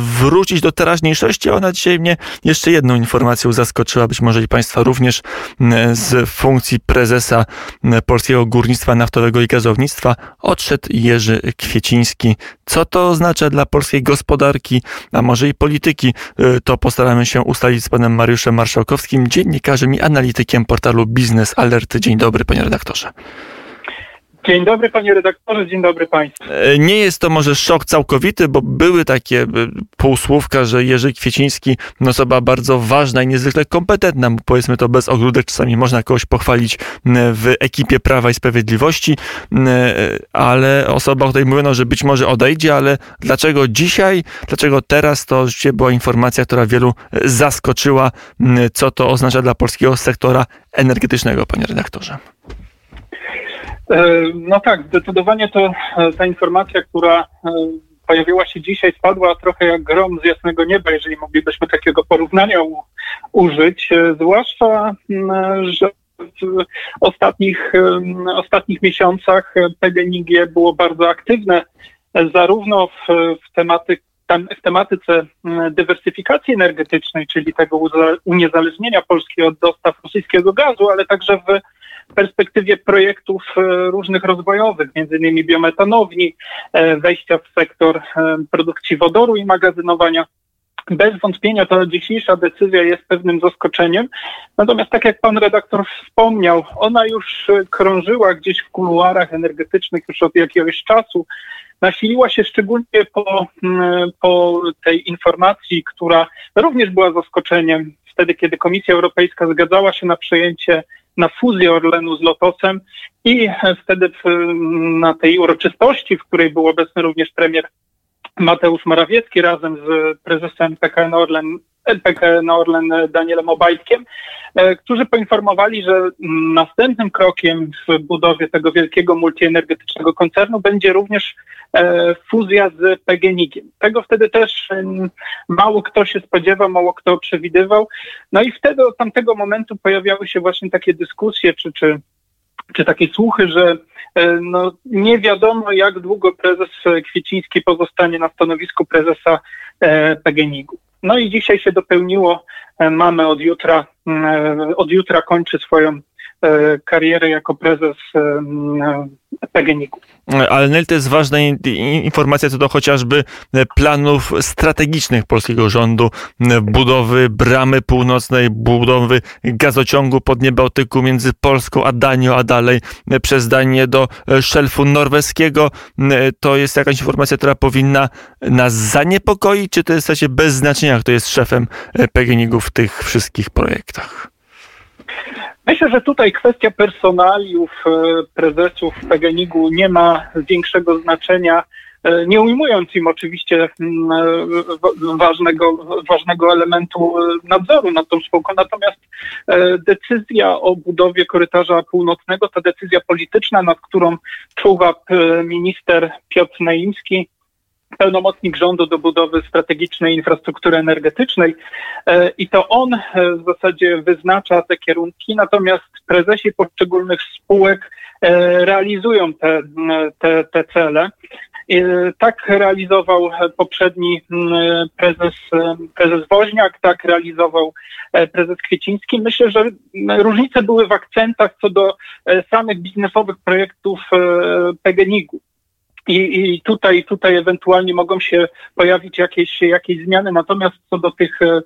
wrócić do teraźniejszości. Ona dzisiaj mnie jeszcze jedną informacją zaskoczyła, być może i Państwa również z funkcji prezesa Polskiego Górnictwa Naftowego i Gazownictwa odszedł Jerzy Kwieciński. Co to oznacza dla polskiej gospodarki, a może i polityki? To postaramy się ustalić z panem Mariuszem Marszałkowskim, dziennikarzem i analitykiem portalu Biznes Alert. Dzień dobry, panie redaktorze. Dzień dobry panie redaktorze, dzień dobry państwu. E, nie jest to może szok całkowity, bo były takie e, półsłówka, że Jerzy Kwieciński, osoba bardzo ważna i niezwykle kompetentna, powiedzmy to bez ogródek, czasami można kogoś pochwalić w ekipie Prawa i Sprawiedliwości, ale osoba, o której mówiono, że być może odejdzie, ale dlaczego dzisiaj, dlaczego teraz, to rzeczywiście była informacja, która wielu e, zaskoczyła, co to oznacza dla polskiego sektora energetycznego, panie redaktorze. E, no tak, zdecydowanie to e, ta informacja, która e, pojawiła się dzisiaj, spadła trochę jak grom z jasnego nieba, jeżeli moglibyśmy takiego porównania użyć, zwłaszcza, że w ostatnich, ostatnich miesiącach PGNiG było bardzo aktywne zarówno w, w, tematy, w tematyce dywersyfikacji energetycznej, czyli tego uniezależnienia Polski od dostaw rosyjskiego gazu, ale także w w perspektywie projektów e, różnych rozwojowych, między innymi biometanowni, e, wejścia w sektor e, produkcji wodoru i magazynowania. Bez wątpienia ta dzisiejsza decyzja jest pewnym zaskoczeniem. Natomiast tak jak pan redaktor wspomniał, ona już krążyła gdzieś w kuluarach energetycznych już od jakiegoś czasu. Nasiliła się szczególnie po, po tej informacji, która również była zaskoczeniem. Wtedy, kiedy Komisja Europejska zgadzała się na przejęcie na fuzję Orlenu z Lotosem i wtedy w, na tej uroczystości, w której był obecny również premier Mateusz Morawiecki razem z prezesem PKN Orlen, PKN Orlen Danielem Obajtkiem, e, którzy poinformowali, że następnym krokiem w budowie tego wielkiego multienergetycznego koncernu będzie również e, fuzja z PGNiG-iem. Tego wtedy też mało kto się spodziewał, mało kto przewidywał. No i wtedy od tamtego momentu pojawiały się właśnie takie dyskusje, czy, czy, czy takie słuchy, że E, no, nie wiadomo, jak długo prezes Kwieciński pozostanie na stanowisku prezesa e, PGNiG-u. No i dzisiaj się dopełniło, e, mamy od jutra, od jutra kończy swoją karierę jako prezes PGNiG-u. Ale Nel to jest ważna informacja co do chociażby planów strategicznych polskiego rządu, budowy bramy północnej, budowy gazociągu pod Bałtyku między Polską a Danią, a dalej przez Danię do szelfu norweskiego. To jest jakaś informacja, która powinna nas zaniepokoić, czy to jest w zasadzie bez znaczenia, kto jest szefem PGNiG-u w tych wszystkich projektach? Myślę, że tutaj kwestia personaliów e, prezesów PGNiG-u nie ma większego znaczenia, e, nie ujmując im oczywiście mm, e, ważnego, ważnego elementu nadzoru nad tą spółką. Natomiast decyzja o budowie korytarza północnego, ta decyzja polityczna, nad którą czuwa minister Piotr Naimski, pełnomocnik rządu do budowy strategicznej infrastruktury energetycznej e, i to on e, w zasadzie wyznacza te kierunki, natomiast prezesi poszczególnych spółek e, realizują te, te, te cele. Tak realizował poprzedni prezes, prezes Woźniak, tak realizował prezes Kwieciński. Myślę, że różnice były w akcentach co do samych biznesowych projektów PGNiG-u. I, I, tutaj, tutaj ewentualnie mogą się pojawić jakieś, jakieś zmiany, natomiast co do tych e,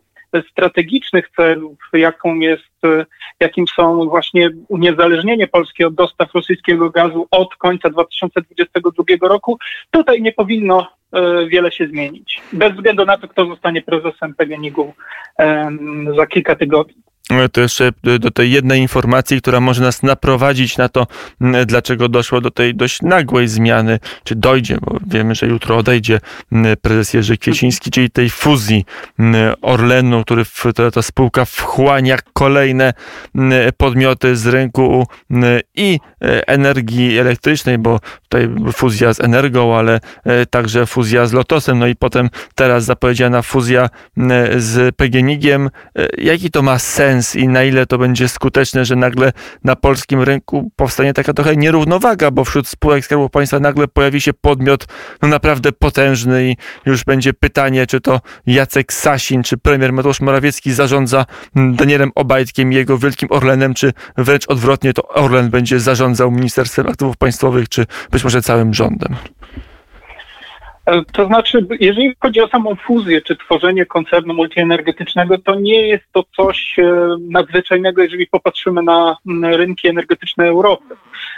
strategicznych celów, jaką jest, e, jakim są właśnie uniezależnienie Polski od dostaw rosyjskiego gazu od końca 2022 roku, tutaj nie powinno e, wiele się zmienić. Bez względu na to, kto zostanie prezesem PGNiG-u za kilka tygodni to jeszcze do tej jednej informacji, która może nas naprowadzić na to, dlaczego doszło do tej dość nagłej zmiany, czy dojdzie, bo wiemy, że jutro odejdzie prezes Jerzy Kwieciński, czyli tej fuzji Orlenu, który która ta spółka wchłania kolejne podmioty z rynku i e, energii elektrycznej, bo tutaj fuzja z Energą, ale e, także fuzja z Lotosem, no i potem teraz zapowiedziana fuzja z PGNiG-iem. E, jaki to ma sens? Sens i na ile to będzie skuteczne, że nagle na polskim rynku powstanie taka trochę nierównowaga, bo wśród spółek Skarbu Państwa nagle pojawi się podmiot no naprawdę potężny i już będzie pytanie, czy to Jacek Sasin, czy premier Mateusz Morawiecki zarządza Danielem Obajtkiem i jego Wielkim Orlenem, czy wręcz odwrotnie to Orlen będzie zarządzał Ministerstwem Aktywów Państwowych, czy być może całym rządem. E, to znaczy, jeżeli chodzi o samą fuzję czy tworzenie koncernu multienergetycznego, to nie jest to coś e, nadzwyczajnego, jeżeli popatrzymy na rynki energetyczne Europy.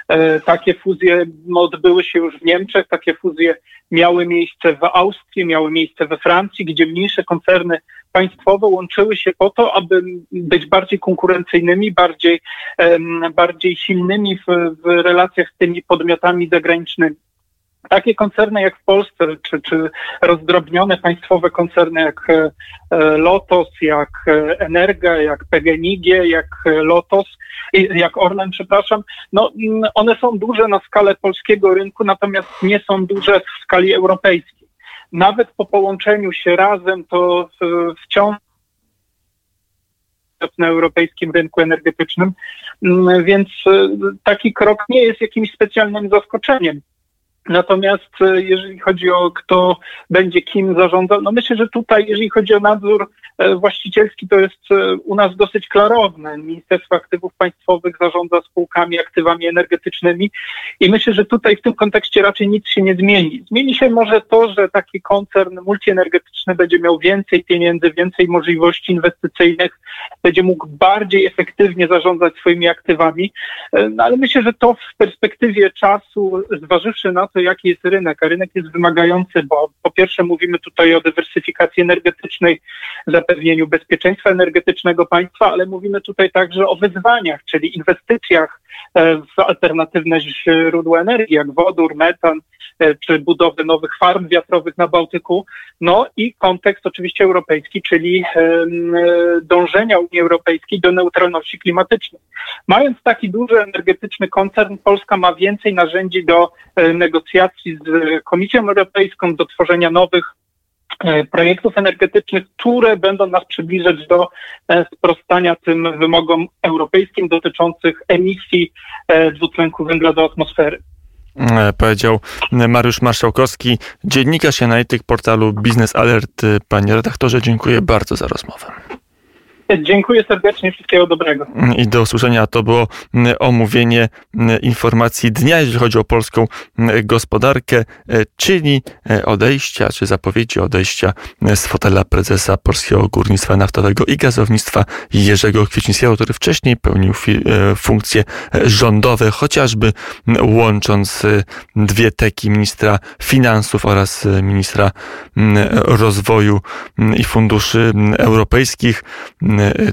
E, takie fuzje odbyły się już w Niemczech, takie fuzje miały miejsce w Austrii, miały miejsce we Francji, gdzie mniejsze koncerny państwowe łączyły się po to, aby być bardziej konkurencyjnymi, bardziej, bardziej silnymi w, w relacjach z tymi podmiotami zagranicznymi. Takie koncerny jak w Polsce, czy, czy rozdrobnione państwowe koncerny jak e, Lotos, jak e, Energa, jak PGNiG, jak Lotos, jak Orlen, przepraszam, no one są duże na skalę polskiego rynku, natomiast nie są duże w skali europejskiej. Nawet po połączeniu się razem, to wciąż na europejskim rynku energetycznym, więc e, taki krok nie jest jakimś specjalnym zaskoczeniem. Natomiast e, jeżeli chodzi o kto będzie kim zarządzał, no myślę, że tutaj, jeżeli chodzi o nadzór e, właścicielski, to jest e, u nas dosyć klarowne. Ministerstwo Aktywów Państwowych zarządza spółkami, aktywami energetycznymi i myślę, że tutaj w tym kontekście raczej nic się nie zmieni. Zmieni się może to, że taki koncern multienergetyczny będzie miał więcej pieniędzy, więcej możliwości inwestycyjnych, będzie mógł bardziej efektywnie zarządzać swoimi aktywami, no ale myślę, że to w perspektywie czasu, zważywszy na to, jaki jest rynek, a rynek jest wymagający, bo po pierwsze mówimy tutaj o dywersyfikacji energetycznej, zapewnieniu bezpieczeństwa energetycznego państwa, ale mówimy tutaj także o wyzwaniach, czyli inwestycjach w alternatywne źródła energii, jak wodór, metan, e, czy budowy nowych farm wiatrowych na Bałtyku. No i kontekst oczywiście europejski, czyli dążenia Unii Europejskiej do neutralności klimatycznej. Mając taki duży energetyczny koncern, Polska ma więcej narzędzi do e, negocjacji z Komisją Europejską, do tworzenia nowych e, projektów energetycznych, które będą nas przybliżać do e, sprostania tym wymogom europejskim dotyczących emisji dwutlenku węgla do atmosfery powiedział Mariusz Marszałkowski, dziennikarz analityk portalu Business Alert. Panie redaktorze, dziękuję bardzo za rozmowę. Dziękuję serdecznie, wszystkiego dobrego. I do usłyszenia. To było omówienie informacji dnia, jeżeli chodzi o polską gospodarkę, e, czyli e, odejścia, czy zapowiedzi odejścia e, z fotela prezesa Polskiego Górnictwa Naftowego i Gazownictwa Jerzego Kwiecińskiego, który wcześniej pełnił funkcje rządowe, chociażby łącząc dwie teki ministra finansów oraz ministra rozwoju i funduszy europejskich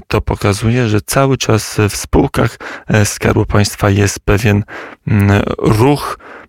to pokazuje, że cały czas w spółkach e, Skarbu Państwa jest pewien mm, ruch